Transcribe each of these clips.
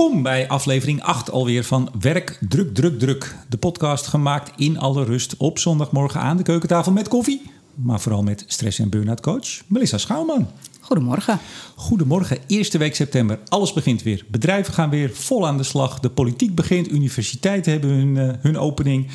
Welkom bij aflevering 8 alweer van Werk Druk Druk Druk. De podcast gemaakt in alle rust op zondagmorgen aan de keukentafel met koffie. Maar vooral met stress- en burn-out coach Melissa Schouwman. Goedemorgen. Goedemorgen, eerste week september. Alles begint weer. Bedrijven gaan weer vol aan de slag. De politiek begint. Universiteiten hebben hun, uh, hun opening.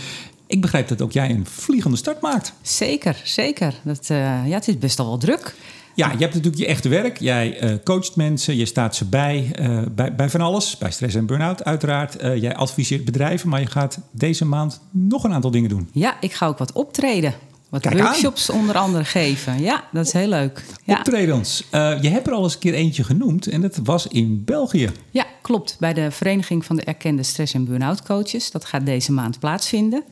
Ik begrijp dat ook jij een vliegende start maakt. Zeker, zeker. Dat, uh, ja, het is best al wel druk. Ja, je hebt natuurlijk je echte werk. Jij uh, coacht mensen, je staat ze bij, uh, bij, bij, van alles. Bij stress en burn-out uiteraard. Uh, jij adviseert bedrijven, maar je gaat deze maand nog een aantal dingen doen. Ja, ik ga ook wat optreden. Wat Kijk workshops aan. onder andere geven. Ja, dat is heel leuk. Ja. Optredens. je hebt er al eens een keer eentje genoemd en dat was in België. Ja, klopt. Bij de Vereniging van de Erkende Stress- en Burn-out Coaches. Dat gaat deze maand plaatsvinden.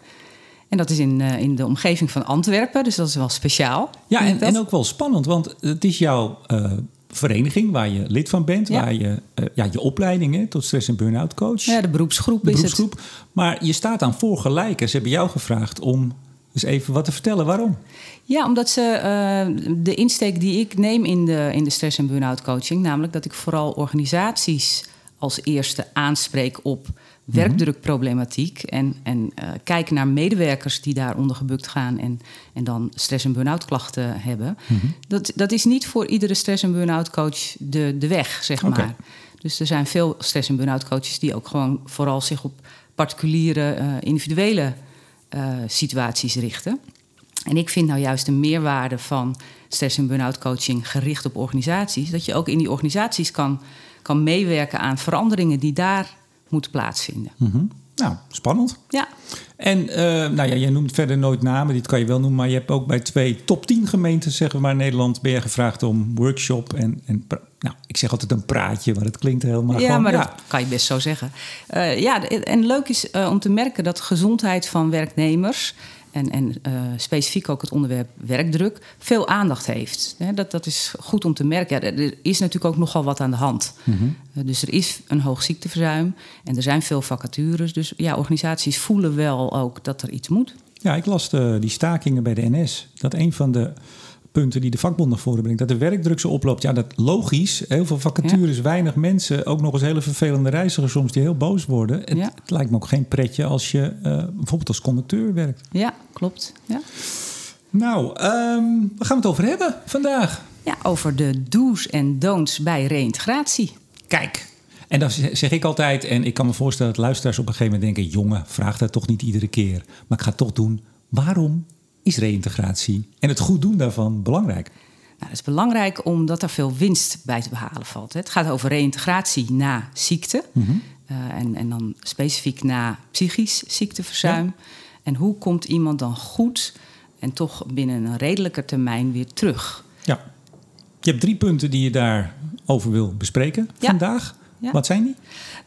En dat is in, uh, in de omgeving van Antwerpen, dus dat is wel speciaal. Ja, en, en ook wel spannend, want het is jouw uh, vereniging waar je lid van bent, ja. waar je uh, ja, je opleiding hè, tot stress- en burn-out coach. Ja, de beroepsgroep de is beroepsgroep. het. Maar je staat aan voor gelijken. Ze hebben jou gevraagd om eens even wat te vertellen. Waarom? Ja, omdat ze de insteek die ik neem in de, in de stress- en burn-out coaching, namelijk dat ik vooral organisaties als eerste aanspreek op werkdrukproblematiek. En, en uh, kijken naar medewerkers die daaronder gebukt gaan en, en dan stress- en burn-out klachten hebben. Mm-hmm. Dat, dat is niet voor iedere stress- en burn-out coach de, de weg, zeg maar. Dus er zijn veel stress- en burn-out coaches die ook gewoon vooral zich op particuliere, uh, individuele uh, situaties richten. En ik vind nou juist de meerwaarde van stress- en burn-out coaching gericht op organisaties, dat je ook in die organisaties kan, kan meewerken aan veranderingen die daar moeten plaatsvinden. Mm-hmm. Nou, spannend. Ja. En uh, nou ja, jij noemt verder nooit namen, dit kan je wel noemen, maar je hebt ook bij twee top 10 gemeenten, zeggen we maar in Nederland, ben je gevraagd om workshop en, en nou, ik zeg altijd een praatje, maar het klinkt helemaal ja, gewoon, maar ja. dat kan je best zo zeggen. Uh, ja, en leuk is uh, om te merken dat gezondheid van werknemers en, en uh, specifiek ook het onderwerp werkdruk veel aandacht heeft. He, dat, dat is goed om te merken. Ja, er is natuurlijk ook nogal wat aan de hand. Mm-hmm. Uh, dus er is een hoog ziekteverzuim en er zijn veel vacatures. Dus ja, organisaties voelen wel ook dat er iets moet. Ja, ik las de, die stakingen bij de NS. Dat een van de punten die de vakbond naar voren brengt, dat de werkdruk zo oploopt. Ja, dat logisch. Heel veel vacatures, ja. weinig mensen. Ook nog eens hele vervelende reizigers soms die heel boos worden. Het, Ja. het lijkt me ook geen pretje als je uh, bijvoorbeeld als conducteur werkt. Ja, klopt. Ja. Nou, um, waar gaan we het over hebben vandaag? Ja, over de do's en don'ts bij reïntegratie. Kijk, en dan zeg ik altijd, en ik kan me voorstellen dat luisteraars op een gegeven moment denken: jongen, vraag dat toch niet iedere keer. Maar ik ga het toch doen. Waarom is reïntegratie en het goed doen daarvan belangrijk? Nou, dat is belangrijk omdat er veel winst bij te behalen valt. Het gaat over reïntegratie na ziekte. Mm-hmm. Uh, en, en dan specifiek na psychisch ziekteverzuim. Ja. En hoe komt iemand dan goed en toch binnen een redelijke termijn weer terug? Ja. Je hebt drie punten die je daarover wil bespreken Ja. vandaag. Ja. Wat zijn die?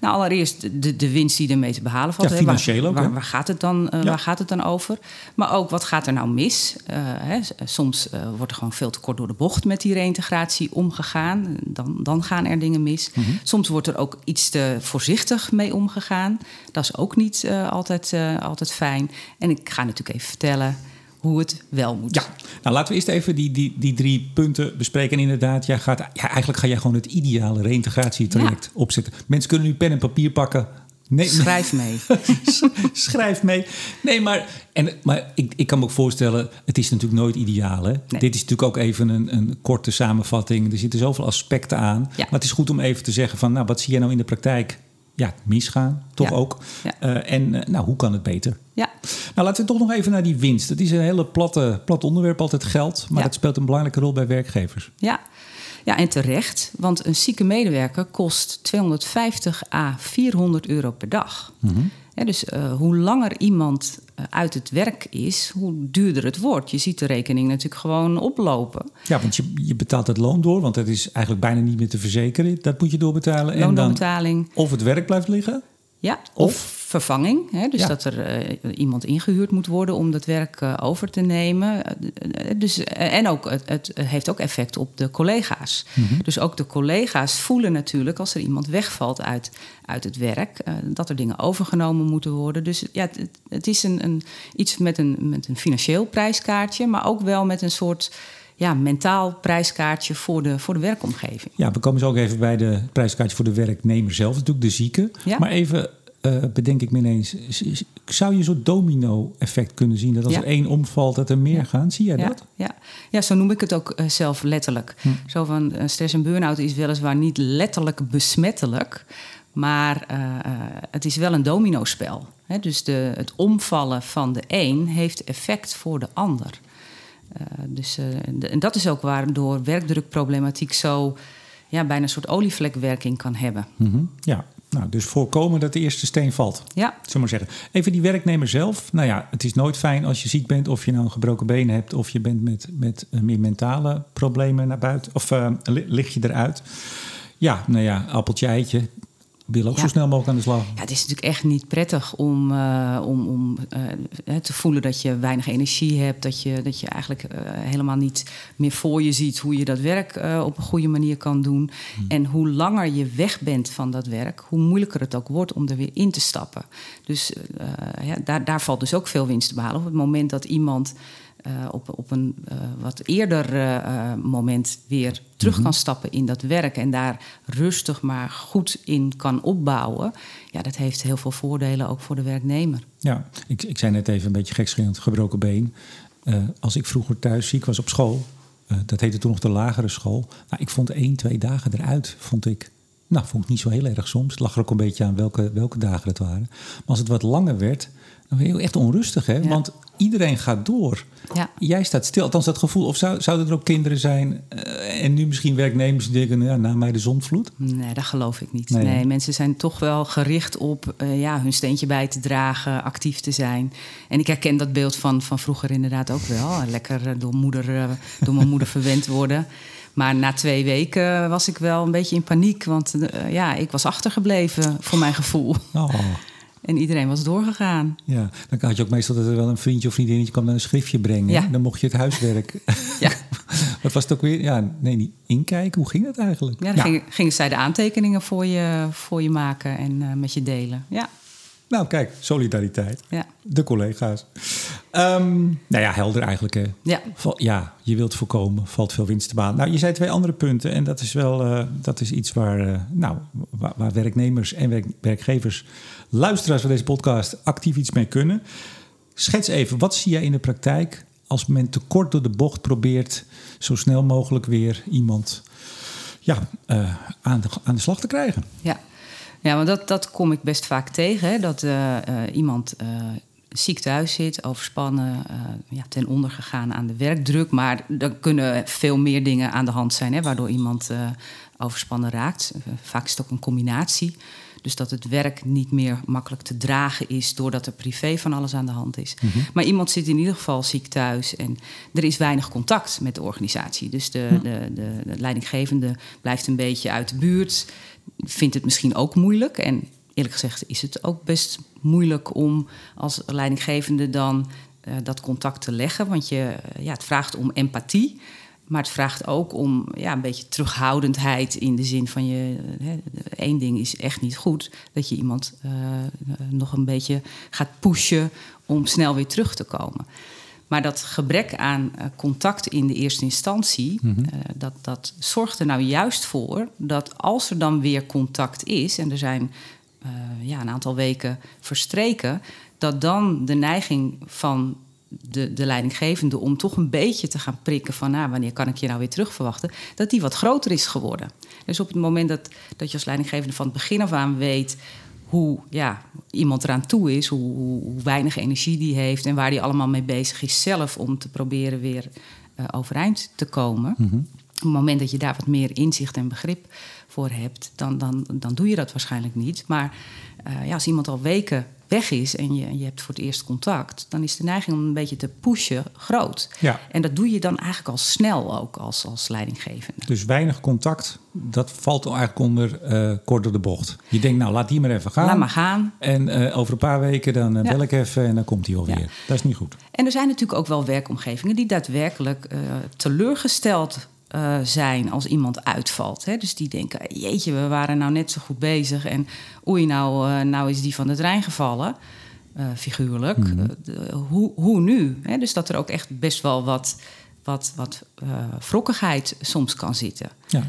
Nou, allereerst de, de winst die ermee te behalen valt. Ja, financieel waar, ook? Waar, waar, gaat het dan, uh, Ja. waar gaat het dan over? Maar ook, wat gaat er nou mis? Uh, hè, soms uh, wordt er gewoon veel te kort door de bocht met die reïntegratie omgegaan. Dan, dan gaan er dingen mis. Mm-hmm. Soms wordt er ook iets te voorzichtig mee omgegaan. Dat is ook niet altijd, altijd fijn. En ik ga natuurlijk even vertellen hoe het wel moet. Ja, nou laten we eerst even die, die, die drie punten bespreken. En inderdaad, jij gaat, ja, eigenlijk ga jij gewoon het ideale reïntegratietraject Ja. opzetten. Mensen kunnen nu pen en papier pakken. Nee, Schrijf mee. Schrijf mee. Nee, maar, en, maar ik, ik kan me ook voorstellen, het is natuurlijk nooit ideaal. Hè? Nee. Dit is natuurlijk ook even een, een korte samenvatting. Er zitten zoveel aspecten aan. Ja. Maar het is goed om even te zeggen van, nou, wat zie jij nou in de praktijk ja, misgaan? Toch Ja. ook? Ja. Uh, en uh, nou, hoe kan het beter? Ja, Nou, laten we toch nog even naar die winst. Het is een hele platte, plat onderwerp, altijd geld. Maar Ja. dat speelt een belangrijke rol bij werkgevers. Ja. Ja, en terecht. Want een zieke medewerker kost 250 à 400 euro per dag. Ja, dus uh, hoe langer iemand uh, uit het werk is, hoe duurder het wordt. Je ziet de rekening natuurlijk gewoon oplopen. Ja, want je, je betaalt het loon door, want dat is eigenlijk bijna niet meer te verzekeren. Dat moet je doorbetalen. En dan of het werk blijft liggen. Ja, of, Of- vervanging. Hè, dus Ja. dat er uh, iemand ingehuurd moet worden om dat werk uh, over te nemen. Uh, dus, en ook, het, het, heeft ook effect op de collega's. Mhm. Dus ook de collega's voelen natuurlijk als er iemand wegvalt uit, uit het werk, uh, dat er dingen overgenomen moeten worden. Dus ja, het, het is een, een, iets met een, met een financieel prijskaartje, maar ook wel met een soort ja, mentaal prijskaartje voor de, voor de werkomgeving. Ja, we komen zo ook even bij de prijskaartje voor de werknemer zelf, natuurlijk de zieke. Ja. Maar even eh, bedenk ik me ineens, zou je zo'n domino-effect kunnen zien? Dat als Ja. er één omvalt, dat er meer gaan? Zie jij Ja, dat? ja. ja, zo noem ik het ook eh, zelf letterlijk. Hm. Zo van eh, stress en burn-out is weliswaar niet letterlijk besmettelijk, maar het is wel een dominospel. Dus de, het omvallen van de een heeft effect voor de ander. Eh, dus, eh, de- en dat is ook waardoor werkdrukproblematiek zo ja, bijna een soort olievlekwerking kan hebben. Mhm. Ja, nou, dus voorkomen dat de eerste steen valt. Ja, Zullen maar zeggen. Even die werknemer zelf. Nou ja, het is nooit fijn als je ziek bent, of je nou een gebroken been hebt, of je bent met, met eh, meer mentale problemen naar buiten, of li- lig je eruit. Ja, nou ja, appeltje, eitje. Wil ook Ja. zo snel mogelijk aan de slag. Ja, het is natuurlijk echt niet prettig om, eh, om, om eh, te voelen dat je weinig energie hebt. Dat je, dat je eigenlijk eh, helemaal niet meer voor je ziet hoe je dat werk op een goede manier kan doen. En hoe langer je weg bent van dat werk, hoe moeilijker het ook wordt om er weer in te stappen. Dus ja, daar, daar valt dus ook veel winst te behalen. Op het moment dat iemand eh, op, op een eh, wat eerder eh, moment weer terug kan stappen in dat werk en daar rustig maar goed in kan opbouwen, ja, dat heeft heel veel voordelen ook voor de werknemer. Ja, ik, ik zei net even een beetje gekscherend, gebroken been. Als ik vroeger thuis ziek was op school, dat heette toen nog de lagere school. Nou, ik vond één, twee dagen eruit, vond ik. Nou, vond ik niet zo heel erg soms. Het lag er ook een beetje aan welke, welke dagen het waren. Maar als het wat langer werd, dan ben je echt onrustig, hè? Ja. Want iedereen gaat door. Ja. Jij staat stil, althans dat gevoel. Of zou, zouden er ook kinderen zijn eh, en nu misschien werknemers die denken, ja, na mij de zondvloed? Nee, dat geloof ik niet. Nee, mensen zijn toch wel gericht op eh, ja, hun steentje bij te dragen, actief te zijn. En ik herken dat beeld van, van vroeger inderdaad ook wel. Lekker eh, door, moeder, door mijn moeder verwend worden. Maar na twee weken was ik wel een beetje in paniek. Want ja, ik was achtergebleven voor mijn gevoel. Oh. En iedereen was doorgegaan. Ja, dan had je ook meestal dat er wel een vriendje of vriendinnetje kwam dan een schriftje brengen. Ja. Dan mocht je het huiswerk. Ja, Wat was het ook weer? Ja, nee, niet inkijken. Hoe ging dat eigenlijk? ja dan Gingen, gingen zij de aantekeningen voor je, voor je maken en eh, met je delen. Ja, Nou, kijk, solidariteit. ja. De collega's. Ehm, nou ja, helder eigenlijk. Hè. ja. Ja, je wilt voorkomen, valt veel winst te behalen. Nou, je zei twee andere punten en dat is wel eh, dat is iets waar, eh, nou, waar, waar werknemers en werk- werkgevers, luisteraars van deze podcast actief iets mee kunnen. Schets even, wat zie jij in de praktijk als men te kort door de bocht probeert zo snel mogelijk weer iemand ja, eh, aan, de, aan de slag te krijgen? Ja, ja maar dat, dat kom ik best vaak tegen. Hè? Dat eh, eh, iemand ziek thuis zit, overspannen, ja, ten onder gegaan aan de werkdruk. Maar er kunnen veel meer dingen aan de hand zijn, hè, waardoor iemand overspannen raakt. Vaak is het ook een combinatie. Dus dat het werk niet meer makkelijk te dragen is doordat er privé van alles aan de hand is. Maar iemand zit in ieder geval ziek thuis en er is weinig contact met de organisatie. Dus de, de, de, de leidinggevende blijft een beetje uit de buurt, vindt het misschien ook moeilijk. En eerlijk gezegd is het ook best moeilijk om als leidinggevende dan eh, dat contact te leggen. Want je, ja, het vraagt om empathie. Maar het vraagt ook om ja, een beetje terughoudendheid in de zin van je. Hè, één ding is echt niet goed: dat je iemand eh, nog een beetje gaat pushen om snel weer terug te komen. Maar dat gebrek aan eh, contact in de eerste instantie, eh, dat, dat zorgt er nou juist voor dat als er dan weer contact is, en er zijn ja, een aantal weken verstreken, dat dan de neiging van de, de leidinggevende om toch een beetje te gaan prikken van nou, wanneer kan ik je nou weer terug verwachten, dat die wat groter is geworden. Dus op het moment dat, dat je als leidinggevende van het begin af aan weet hoe ja, iemand eraan toe is, hoe, hoe, weinig energie die heeft en waar die allemaal mee bezig is zelf om te proberen weer eh, overeind te komen. Op het moment dat je daar wat meer inzicht en begrip voor hebt, dan, dan, dan doe je dat waarschijnlijk niet. Maar eh, ja, als iemand al weken weg is en je, je hebt voor het eerst contact, dan is de neiging om een beetje te pushen groot. Ja. En dat doe je dan eigenlijk al snel ook als, als leidinggevende. Dus weinig contact, dat valt eigenlijk onder eh kort door de bocht. Je denkt, nou, laat die maar even gaan. Laat maar gaan. En eh, over een paar weken dan Ja. bel ik even en dan komt hij alweer. Ja. Dat is niet goed. En er zijn natuurlijk ook wel werkomgevingen die daadwerkelijk teleurgesteld eh, zijn als iemand uitvalt. Hè? Dus die denken, jeetje, we waren nou net zo goed bezig en oei, nou, eh, nou is die van de trein gevallen, eh, figuurlijk. Mhm. De- hoe, hoe nu? Hè? Dus dat er ook echt best wel wat wat, wat wrokkigheid soms kan zitten. Ja,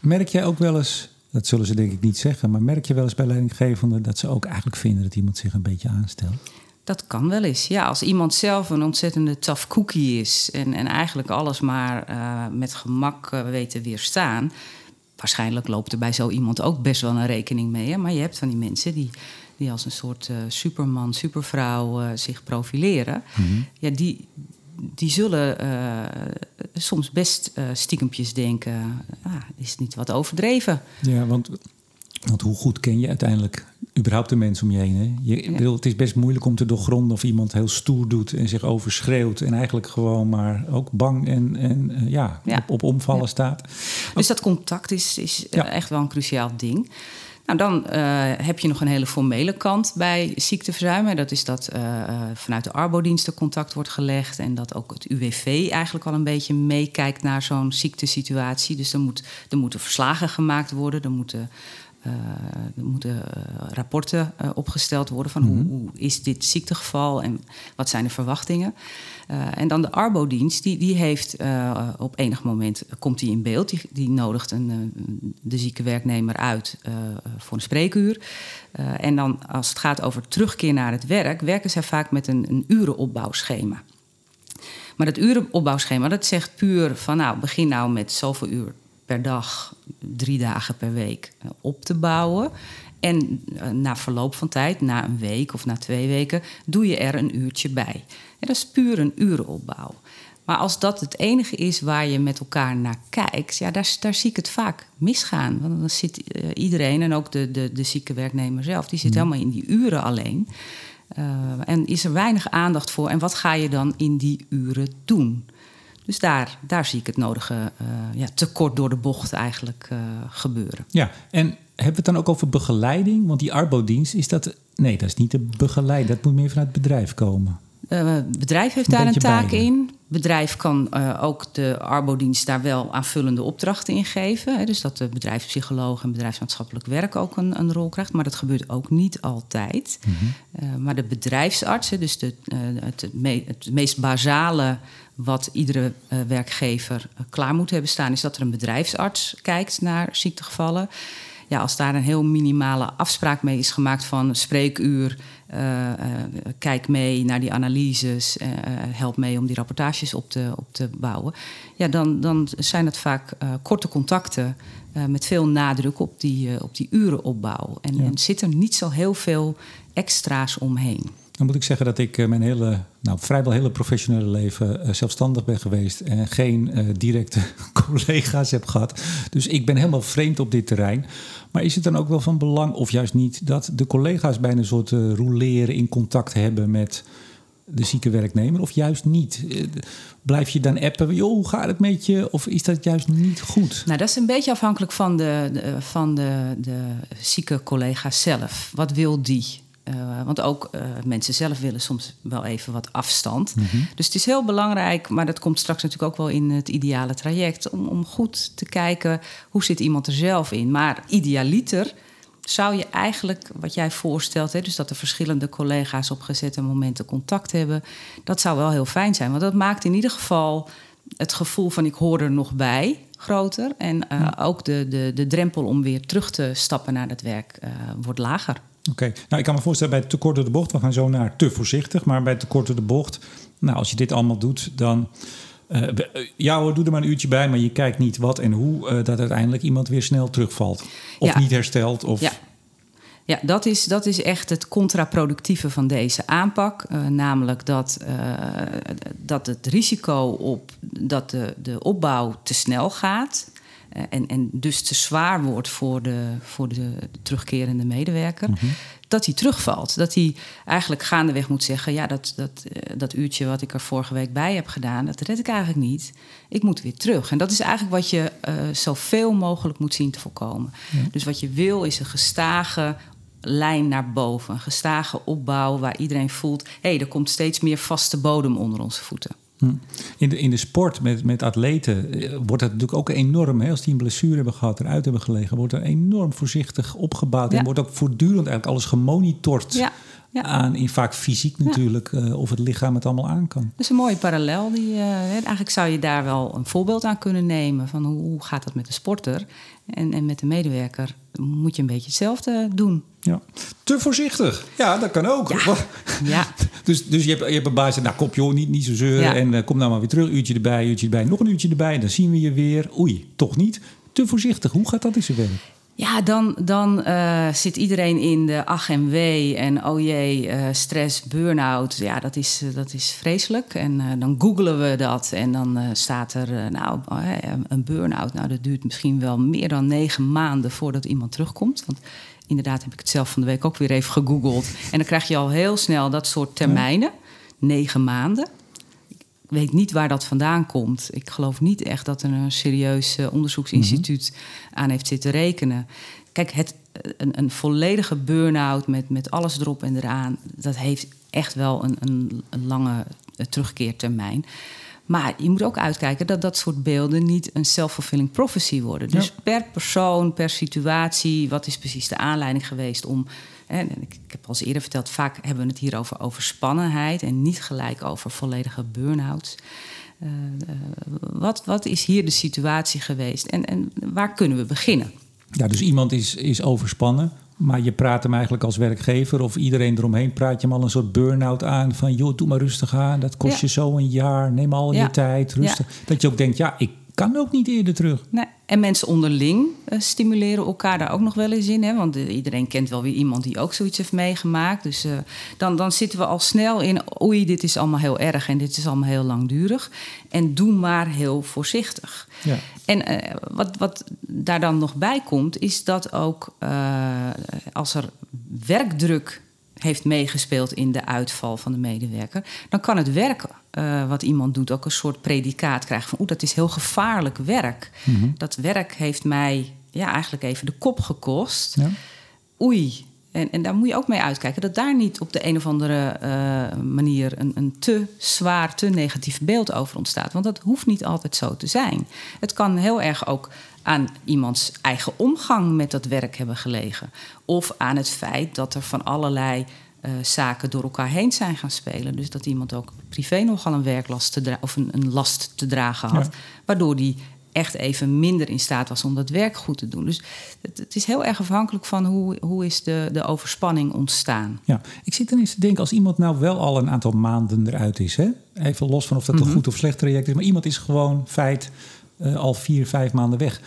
merk jij ook wel eens, dat zullen ze denk ik niet zeggen, maar merk je wel eens bij leidinggevenden dat ze ook eigenlijk vinden dat iemand zich een beetje aanstelt? Dat kan wel eens. Ja, als iemand zelf een ontzettende tough cookie is en, en eigenlijk alles maar met gemak weet te weerstaan, waarschijnlijk loopt er bij zo iemand ook best wel een rekening mee. Hè? Maar je hebt van die mensen die, die als een soort uh, superman, supervrouw uh, zich profileren. Mhm. Ja, die, die zullen uh, soms best stiekempjes denken... Ah, is het niet wat overdreven? Ja, want want hoe goed ken je uiteindelijk überhaupt de mensen om je heen? Hè? Je, bedoel, het is best moeilijk om te doorgronden of iemand heel stoer doet en zich overschreeuwt. En eigenlijk gewoon maar ook bang en, en uh, ja, Op, op, omvallen staat. Dus dat contact is, is echt wel een cruciaal ding. Nou, dan uh, heb je nog een hele formele kant bij ziekteverzuim. Dat is dat vanuit de arbodiensten contact wordt gelegd... en dat ook het UWV eigenlijk al een beetje meekijkt naar zo'n ziektesituatie. Dus er, moet, er moeten verslagen gemaakt worden, er moeten uh, er moeten uh, rapporten uh, opgesteld worden van mm -hmm. hoe, hoe, is dit ziektegeval en wat zijn de verwachtingen. en dan de Arbodienst, die, die heeft op enig moment, komt die in beeld, die, die nodigt een, de zieke werknemer uit voor een spreekuur. en dan als het gaat over terugkeer naar het werk, werken zij vaak met een, een urenopbouwschema. Maar dat urenopbouwschema, dat zegt puur van nou, begin nou met zoveel uur per dag, drie dagen per week eh, op te bouwen. En eh, na verloop van tijd, na een week of na twee weken, doe je er een uurtje bij. En dat is puur een urenopbouw. Maar als dat het enige is waar je met elkaar naar kijkt, ja, daar, daar zie ik het vaak misgaan. Want dan zit uh, iedereen, en ook de, de, de zieke werknemer zelf, die zit mm. helemaal in die uren alleen. Uh, en is er weinig aandacht voor. En wat ga je dan in die uren doen? Dus daar, daar zie ik het nodige uh, ja, tekort door de bocht eigenlijk uh, gebeuren. Ja, en hebben we het dan ook over begeleiding? Want die arbodienst, is dat... Nee, dat is niet de begeleid. Dat moet meer vanuit het bedrijf komen. Uh, het bedrijf heeft een daar een taak beide. in. bedrijf kan uh, ook de arbodienst daar wel aanvullende opdrachten in geven. Hè, dus dat de bedrijfspsycholoog en bedrijfsmaatschappelijk werk ook een, een, rol krijgt. Maar dat gebeurt ook niet altijd. Mm -hmm. uh, maar de bedrijfsartsen, dus de, het, me het meest basale wat iedere uh, werkgever uh, klaar moet hebben staan, is dat er een bedrijfsarts kijkt naar ziektegevallen. Ja, als daar een heel minimale afspraak mee is gemaakt van spreekuur, uh, kijk mee naar die analyses, help mee om die rapportages op te, op te bouwen. Ja, dan, dan zijn het vaak korte contacten met veel nadruk op die, op die urenopbouw. En, ja. en zit er niet zo heel veel extra's omheen. Dan moet ik zeggen dat ik mijn hele, nou vrijwel hele professionele leven zelfstandig ben geweest en geen uh, directe collega's heb gehad. Dus ik ben helemaal vreemd op dit terrein. Maar is het dan ook wel van belang, of juist niet, dat de collega's bijna een soort uh, roleren in contact hebben met de zieke werknemer, of juist niet? Blijf je dan appen, joh, hoe gaat het met je? Of is dat juist niet goed? Nou, dat is een beetje afhankelijk van de, de van de, de zieke collega zelf. Wat wil die? Uh, want ook uh, mensen zelf willen soms wel even wat afstand. Mm -hmm. Dus het is heel belangrijk, maar dat komt straks natuurlijk ook wel in het ideale traject, om, om goed te kijken hoe zit iemand er zelf in. Maar idealiter zou je eigenlijk, wat jij voorstelt, hè, dus dat de verschillende collega's op gezette momenten contact hebben, dat zou wel heel fijn zijn. Want dat maakt in ieder geval het gevoel van ik hoor er nog bij groter. En uh, ja. ook de, de, de drempel om weer terug te stappen naar het werk wordt lager. Oké, okay. nou ik kan me voorstellen bij te kort door de bocht, we gaan zo naar te voorzichtig, maar bij te kort door de bocht, nou als je dit allemaal doet, dan uh, ja hoor, doe er maar een uurtje bij, maar je kijkt niet wat en hoe uh, dat uiteindelijk iemand weer snel terugvalt of ja. niet herstelt. Of... Ja. Ja, dat is, dat is echt het contraproductieve van deze aanpak. Uh, namelijk dat, dat het risico op dat de, de opbouw te snel gaat. Uh, en, en dus te zwaar wordt voor de, voor de, de terugkerende medewerker, mm -hmm. dat hij terugvalt. Dat hij eigenlijk gaandeweg moet zeggen: Ja, dat, dat, uh, dat uurtje wat ik er vorige week bij heb gedaan, dat red ik eigenlijk niet. Ik moet weer terug. En dat is eigenlijk wat je uh, zoveel mogelijk moet zien te voorkomen. Ja. Dus wat je wil is een gestage lijn naar boven, een gestage opbouw waar iedereen voelt: hé, hey, er komt steeds meer vaste bodem onder onze voeten. In de, in de sport met, met atleten eh, wordt dat natuurlijk ook enorm. Hè, als die een blessure hebben gehad, eruit hebben gelegen, wordt er enorm voorzichtig opgebouwd. En wordt ook voortdurend eigenlijk alles gemonitord. Ja. Ja. aan in vaak fysiek natuurlijk uh, of het lichaam het allemaal aan kan. Dat is een mooie parallel. Die, uh, eigenlijk zou je daar wel een voorbeeld aan kunnen nemen van hoe, hoe gaat dat met de sporter en, en met de medewerker moet je een beetje hetzelfde doen. Ja. Te voorzichtig. Ja, dat kan ook. Ja. ja. dus, dus je hebt, je hebt een baas, nou kop joh, niet, niet zo zeuren. En uh, kom nou maar weer terug, uurtje erbij, uurtje erbij, nog een uurtje erbij. En dan zien we je weer. Oei, toch niet. Te voorzichtig. Hoe gaat dat in zijn werk? Ja, dan, dan uh, zit iedereen in de ach en wee en oh jee, uh, stress, burn-out. Ja, dat is, dat is vreselijk. En dan googelen we dat en dan staat er, nou, een burn-out. Nou, dat duurt misschien wel meer dan negen maanden voordat iemand terugkomt. Want inderdaad heb ik het zelf van de week ook weer even gegoogeld. En dan krijg je al heel snel dat soort termijnen. Negen maanden weet niet waar dat vandaan komt. Ik geloof niet echt dat er een serieus eh, onderzoeksinstituut mhm. aan heeft zitten rekenen. Kijk, het, een, een volledige burn-out met, met alles erop en eraan, dat heeft echt wel een, een, een lange terugkeertermijn. Maar je moet ook uitkijken dat dat soort beelden niet een self-fulfilling prophecy worden. Dus per persoon, per situatie, wat is precies de aanleiding geweest om en ik, ik, heb al eens eerder verteld, vaak hebben we het hier over overspannenheid en niet gelijk over volledige burn-outs. Uh, wat, wat is hier de situatie geweest en, en waar kunnen we beginnen? Ja, dus iemand is, is overspannen, maar je praat hem eigenlijk als werkgever of iedereen eromheen praat je hem al een soort burn-out aan van joh, doe maar rustig aan, dat kost je zo een jaar, neem al je tijd, rustig. Dat je ook denkt, ja, ik kan ook niet eerder terug. Nee. En mensen onderling uh, stimuleren elkaar daar ook nog wel eens in. Hè? Want uh, iedereen kent wel weer iemand die ook zoiets heeft meegemaakt. Dus uh, dan, dan zitten we al snel in... oei, dit is allemaal heel erg en dit is allemaal heel langdurig. En doe maar heel voorzichtig. Ja. En wat, wat daar dan nog bij komt... is dat ook als er werkdruk heeft meegespeeld in de uitval van de medewerker, dan kan het werk uh, wat iemand doet ook een soort predicaat krijgen van oeh, dat is heel gevaarlijk werk. Mhm. Dat werk heeft mij ja, eigenlijk even de kop gekost. Ja. Oei. En, en daar moet je ook mee uitkijken dat daar niet op de een of andere uh, manier een, een te zwaar, te negatief beeld over ontstaat. Want dat hoeft niet altijd zo te zijn. Het kan heel erg ook aan iemands eigen omgang met dat werk hebben gelegen. Of aan het feit dat er van allerlei uh, zaken door elkaar heen zijn gaan spelen. Dus dat iemand ook privé nogal een werklast te of een, een, last te dragen had. Waardoor die echt even minder in staat was om dat werk goed te doen. Dus het, het, is heel erg afhankelijk van hoe, hoe is de, de overspanning ontstaan. Ja, ik zit dan eens te denken, als iemand nou wel al een aantal maanden eruit is... Hè? even los van of dat een mhm. goed of slecht traject is... maar iemand is gewoon feit uh, al vier, vijf maanden weg...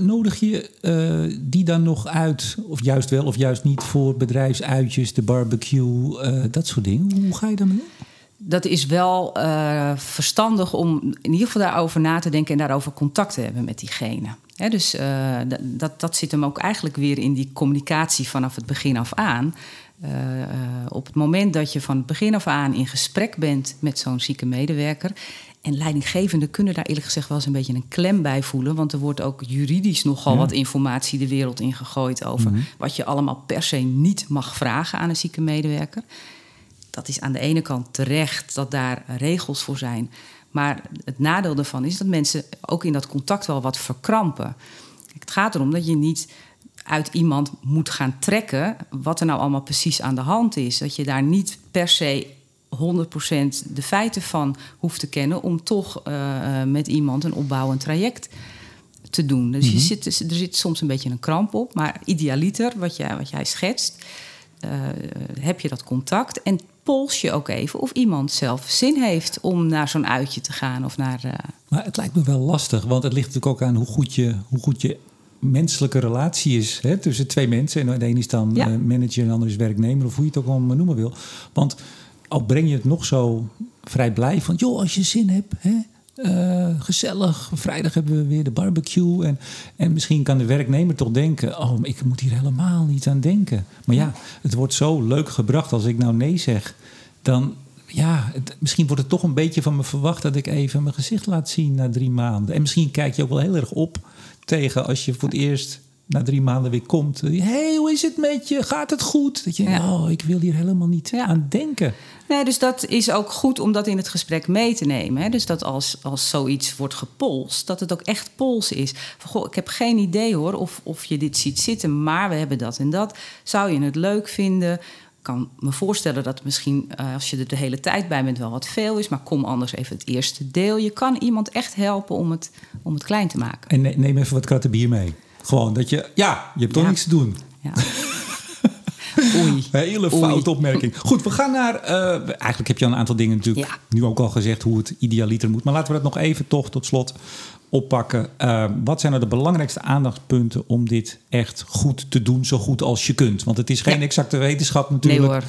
Nodig je uh, die dan nog uit, of juist wel of juist niet, voor bedrijfsuitjes, de barbecue, uh, dat soort dingen? Hoe ga je daarmee om? Dat is wel uh, verstandig om in ieder geval daarover na te denken en daarover contact te hebben met diegene. Dus dat, dat zit hem ook eigenlijk weer in die communicatie vanaf het begin af aan. op het moment dat je van het begin af aan in gesprek bent met zo'n zieke medewerker en leidinggevenden kunnen daar eerlijk gezegd wel eens een beetje een klem bij voelen. Want er wordt ook juridisch nogal wat informatie de wereld ingegooid over mhm. wat je allemaal per se niet mag vragen aan een zieke medewerker. Dat is aan de ene kant terecht dat daar regels voor zijn. Maar het nadeel daarvan is dat mensen ook in dat contact wel wat verkrampen. Het gaat erom dat je niet uit iemand moet gaan trekken wat er nou allemaal precies aan de hand is. Dat je daar niet per se 100% de feiten van hoeft te kennen om toch uh, met iemand een opbouwend traject te doen. Dus je mhm. zit, er zit soms een beetje een kramp op, maar idealiter, wat jij, wat jij schetst, uh, heb je dat contact en pols je ook even of iemand zelf zin heeft om naar zo'n uitje te gaan of naar. Uh... Maar het lijkt me wel lastig, want het ligt natuurlijk ook aan hoe goed je, hoe goed je menselijke relatie is hè, tussen twee mensen. En de een is dan manager en de ander is werknemer, of hoe je het ook allemaal noemen wil. Want al breng je het nog zo vrij blij van, joh, als je zin hebt, hè, uh, gezellig. Vrijdag hebben we weer de barbecue. En, en misschien kan de werknemer toch denken: Oh, ik moet hier helemaal niet aan denken. Maar ja, het wordt zo leuk gebracht. Als ik nou nee zeg, dan. Ja, misschien wordt het toch een beetje van me verwacht dat ik even mijn gezicht laat zien na drie maanden. En misschien kijk je ook wel heel erg op tegen als je voor het eerst na drie maanden weer komt. Hé, hey, hoe is het met je? Gaat het goed? Dat je, Ja. oh, ik wil hier helemaal niet Ja. aan denken. Nee, dus dat is ook goed om dat in het gesprek mee te nemen. Hè? Dus dat als, als zoiets wordt gepolst, dat het ook echt pols is. Van, goh, ik heb geen idee hoor of, of je dit ziet zitten, maar we hebben dat en dat. Zou je het leuk vinden? Ik kan me voorstellen dat misschien, eh, als je er de hele tijd bij bent, wel wat veel is. Maar kom anders even het eerste deel. Je kan iemand echt helpen om het, om het klein te maken. En ne- neem even wat kratten bier mee. Gewoon dat je, ja, je hebt toch Ja. niks te doen. Ja. Oei. Hele foute opmerking. Goed, we gaan naar. eh, eigenlijk heb je al een aantal dingen natuurlijk Ja. nu ook al gezegd hoe het idealiter moet. Maar laten we dat nog even toch tot slot oppakken. Eh, wat zijn nou de belangrijkste aandachtspunten om dit echt goed te doen, zo goed als je kunt? Want het is geen Ja. exacte wetenschap natuurlijk. hoor.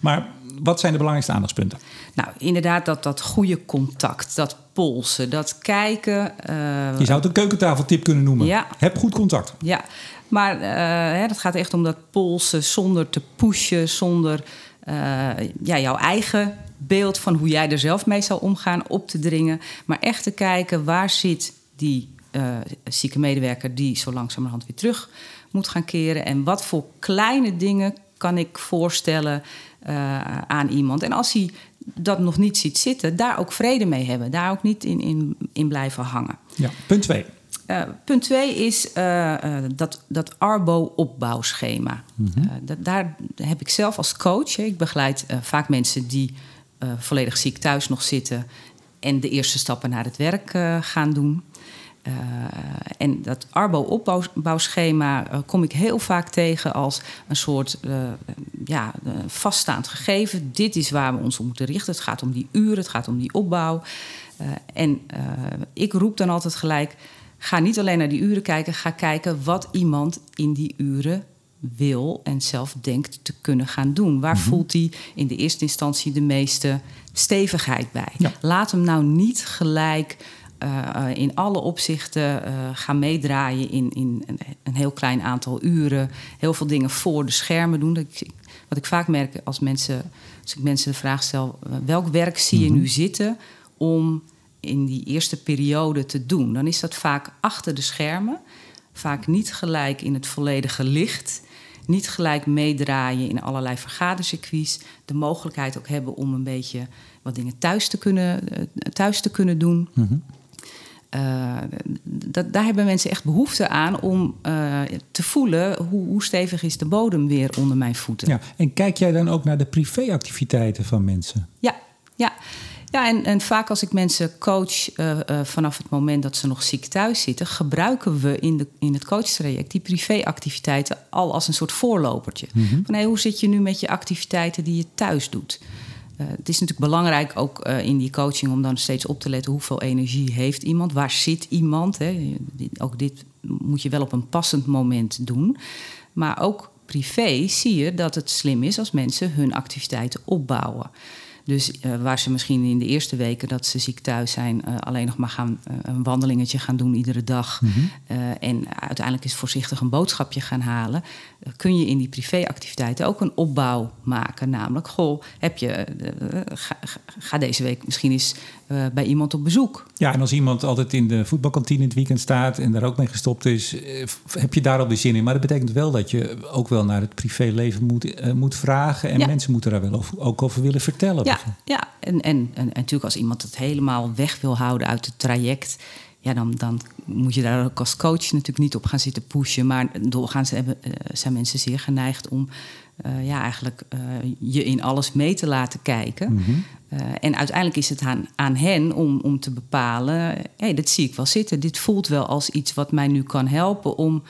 Maar wat zijn de belangrijkste aandachtspunten? Nou, inderdaad, dat, dat goede contact, dat polsen, dat kijken. eh, Je zou het een keukentafeltip kunnen noemen. Ja. Heb goed contact. Ja, maar eh, hè, dat gaat echt om dat polsen zonder te pushen, zonder eh, ja, jouw eigen beeld van hoe jij er zelf mee zou omgaan op te dringen. Maar echt te kijken waar zit die zieke medewerker die zo langzamerhand weer terug moet gaan keren. En wat voor kleine dingen kan ik voorstellen aan iemand. En als hij dat nog niet ziet zitten, daar ook vrede mee hebben. Daar ook niet in, in, in blijven hangen. Ja. Punt 2. Eh, punt twee is eh, eh, dat, dat Arbo-opbouwschema. Dat, daar heb ik zelf als coach. hè, ik begeleid vaak mensen die volledig ziek thuis nog zitten en de eerste stappen naar het werk gaan doen. Eh, en dat Arbo-opbouwschema eh, kom ik heel vaak tegen als een soort eh, ja, vaststaand gegeven. Dit is waar we ons op moeten richten. Het gaat om die uren, het gaat om die opbouw. En ik roep dan altijd gelijk: ga niet alleen naar die uren kijken, ga kijken wat iemand in die uren wil en zelf denkt te kunnen gaan doen. Waar voelt hij in de eerste instantie de meeste stevigheid bij? Ja. Laat hem nou niet gelijk eh, eh, in alle opzichten eh, gaan meedraaien in, in een, een heel klein aantal uren. Heel veel dingen voor de schermen doen. Dat ik, wat ik vaak merk als, mensen, als ik mensen de vraag stel: welk werk zie je nu zitten om in die eerste periode te doen? Dan is dat vaak achter de schermen. Vaak niet gelijk in het volledige licht. Niet gelijk meedraaien in allerlei vergadercircuits. De mogelijkheid ook hebben om een beetje wat dingen thuis te kunnen, thuis te kunnen doen. Eh, dat, daar hebben mensen echt behoefte aan om eh, te voelen hoe, hoe stevig is de bodem weer onder mijn voeten. Ja. En kijk jij dan ook naar de privéactiviteiten van mensen? Ja, ja. ja en, en vaak als ik mensen coach eh, vanaf het moment dat ze nog ziek thuis zitten, gebruiken we in, de, in het coachtraject die privéactiviteiten al als een soort voorlopertje. Van hey, hoe zit je nu met je activiteiten die je thuis doet? Eh, het is natuurlijk belangrijk ook eh, in die coaching om dan steeds op te letten hoeveel energie heeft iemand, waar zit iemand. Hè? Ook dit moet je wel op een passend moment doen. Maar ook privé zie je dat het slim is als mensen hun activiteiten opbouwen. Dus eh, waar ze misschien in de eerste weken dat ze ziek thuis zijn, eh, alleen nog maar gaan, eh, een wandelingetje gaan doen iedere dag. eh, en uiteindelijk is voorzichtig een boodschapje gaan halen. kun je in die privéactiviteiten ook een opbouw maken. Namelijk, goh, heb je, ga, deze week misschien eens bij iemand op bezoek. Ja, en als iemand altijd in de voetbalkantine in het weekend staat en daar ook mee gestopt is, heb je daar al weer zin in. Maar dat betekent wel dat je ook wel naar het privéleven moet, moet vragen. En Ja. mensen moeten daar wel over, ook over willen vertellen. Ja, ja. En, en, en, en natuurlijk als iemand het helemaal weg wil houden uit het traject... Ja, dan, dan moet je daar ook als coach natuurlijk niet op gaan zitten pushen. Maar doorgaans hebben, eh, zijn mensen zeer geneigd om eh, ja, eigenlijk eh, je in alles mee te laten kijken. Eh, en uiteindelijk is het aan, aan hen om, om te bepalen... hé, dit zie ik wel zitten. Dit voelt wel als iets wat mij nu kan helpen... om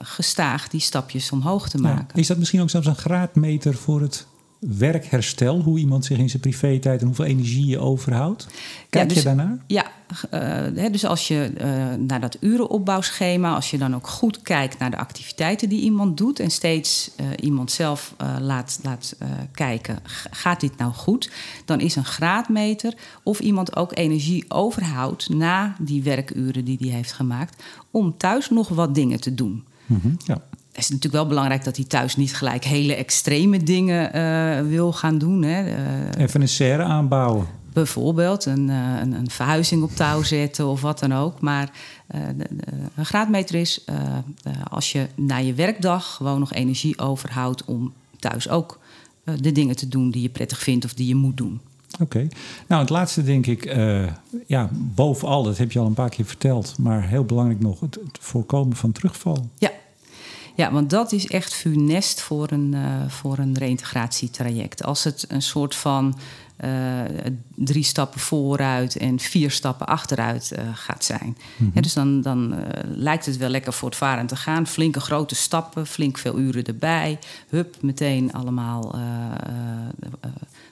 gestaag die stapjes omhoog te Ja. maken. Is dat misschien ook zelfs een graadmeter voor het werkherstel? Hoe iemand zich in zijn privé-tijd en hoeveel energie je overhoudt? Kijk dus- je daarnaar? Ja, eh, dus als je eh, naar dat urenopbouwschema, als je dan ook goed kijkt naar de activiteiten die iemand doet en steeds eh, iemand zelf laat, laat kijken, gaat dit nou goed? Dan is een graadmeter of iemand ook energie overhoudt na die werkuren die hij heeft gemaakt, om thuis nog wat dingen te doen. Mhm, Ja. Het is natuurlijk wel belangrijk dat hij thuis niet gelijk hele extreme dingen eh, wil gaan doen. Hè. Eh, Even een serre aanbouwen. Bijvoorbeeld een, uh, een, een, verhuizing op touw zetten of wat dan ook. Maar uh, de, de, een graadmeter is als je na je werkdag gewoon nog energie overhoudt om thuis ook de dingen te doen die je prettig vindt of die je moet doen. Oké. Nou, het laatste denk ik, uh, ja, bovenal, dat heb je al een paar keer verteld, maar heel belangrijk nog, het, het voorkomen van terugval. Ja. Ja, want dat is echt funest voor een, uh, voor een reïntegratietraject. Als het een soort van uh, drie stappen vooruit en vier stappen achteruit uh, gaat zijn. Mm -hmm. dus dan, dan lijkt het wel lekker voortvarend te gaan. Flinke grote stappen, flink veel uren erbij. Hup, meteen allemaal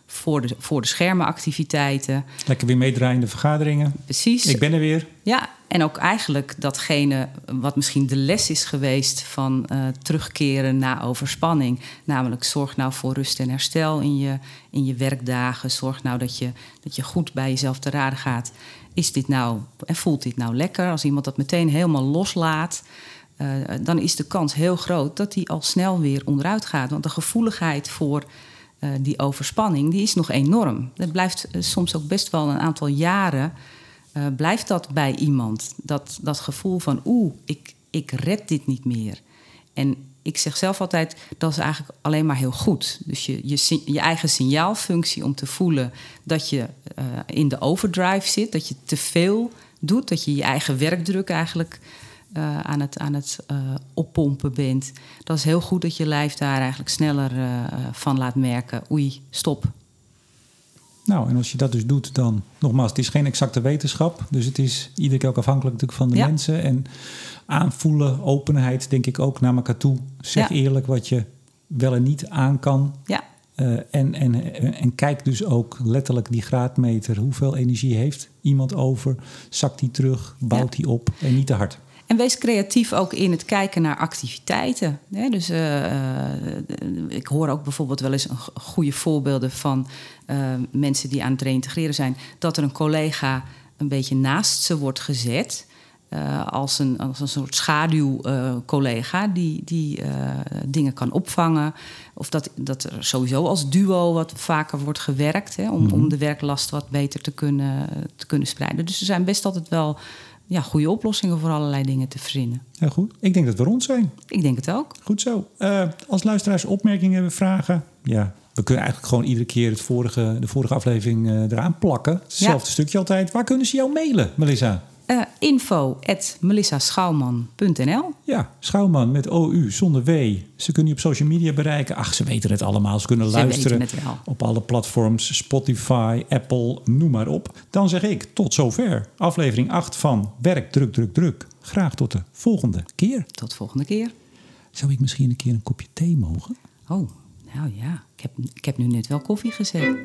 voor de, voor de schermen activiteiten. Lekker weer meedraaiende vergaderingen. Precies. Ik ben er weer. Ja, en ook eigenlijk datgene wat misschien de les is geweest van uh, terugkeren na overspanning. Namelijk zorg nou voor rust en herstel in je, in je werkdagen. Zorg nou dat je, dat je goed bij jezelf te raden gaat. Is dit nou en voelt dit nou lekker? Als iemand dat meteen helemaal loslaat. Uh, dan is de kans heel groot dat hij al snel weer onderuit gaat. Want de gevoeligheid voor die overspanning, die is nog enorm. Dat blijft soms ook best wel een aantal jaren, uh, blijft dat bij iemand. Dat, dat gevoel van, oeh, ik, ik red dit niet meer. En ik zeg zelf altijd, dat is eigenlijk alleen maar heel goed. Dus je, je, je eigen signaalfunctie om te voelen dat je in de overdrive zit, dat je te veel doet, dat je je eigen werkdruk eigenlijk uh, aan het, aan het oppompen bent. Dat is heel goed dat je lijf daar eigenlijk sneller van laat merken. Oei, stop. Nou, en als je dat dus doet, dan nogmaals, het is geen exacte wetenschap. Dus het is iedere keer ook afhankelijk natuurlijk van de ja. mensen. En aanvoelen, openheid, denk ik ook naar elkaar toe. Zeg ja. eerlijk wat je wel en niet aan kan. Ja. en, en, en kijk dus ook letterlijk die graadmeter. Hoeveel energie heeft iemand over? Zakt die terug? Bouwt die op? En niet te hard. En wees creatief ook in het kijken naar activiteiten. dus uh, ik hoor ook bijvoorbeeld wel eens een goede voorbeelden van uh, mensen die aan het reïntegreren zijn. Dat er een collega een beetje naast ze wordt gezet. Uh, als, een, als een soort schaduwcollega die, die dingen kan opvangen. Of dat, dat er sowieso als duo wat vaker wordt gewerkt. Hè, om, mm -hmm. om de werklast wat beter te kunnen, te kunnen spreiden. Dus er zijn best altijd wel ja, goede oplossingen voor allerlei dingen te verzinnen. Ja, goed. Ik denk dat we rond zijn. Ik denk het ook. Goed zo. Uh, als luisteraars opmerkingen hebben, vragen... Ja, we kunnen eigenlijk gewoon iedere keer het vorige, de vorige aflevering uh, eraan plakken. Hetzelfde ja. stukje altijd. Waar kunnen ze jou mailen, Melissa? Uh, info at melissaschouwman.nl Ja, Schouwman met OU zonder W. Ze kunnen je op social media bereiken. Ach, ze weten het allemaal. Ze kunnen Ze luisteren op alle platforms. Spotify, Apple, noem maar op. Dan zeg ik tot zover. Aflevering 8 van Werk, Druk, Druk, Druk. Graag tot de volgende keer. Tot volgende keer. Zou ik misschien een keer een kopje thee mogen? Oh, nou ja. Ik heb, ik heb nu net wel koffie gezet.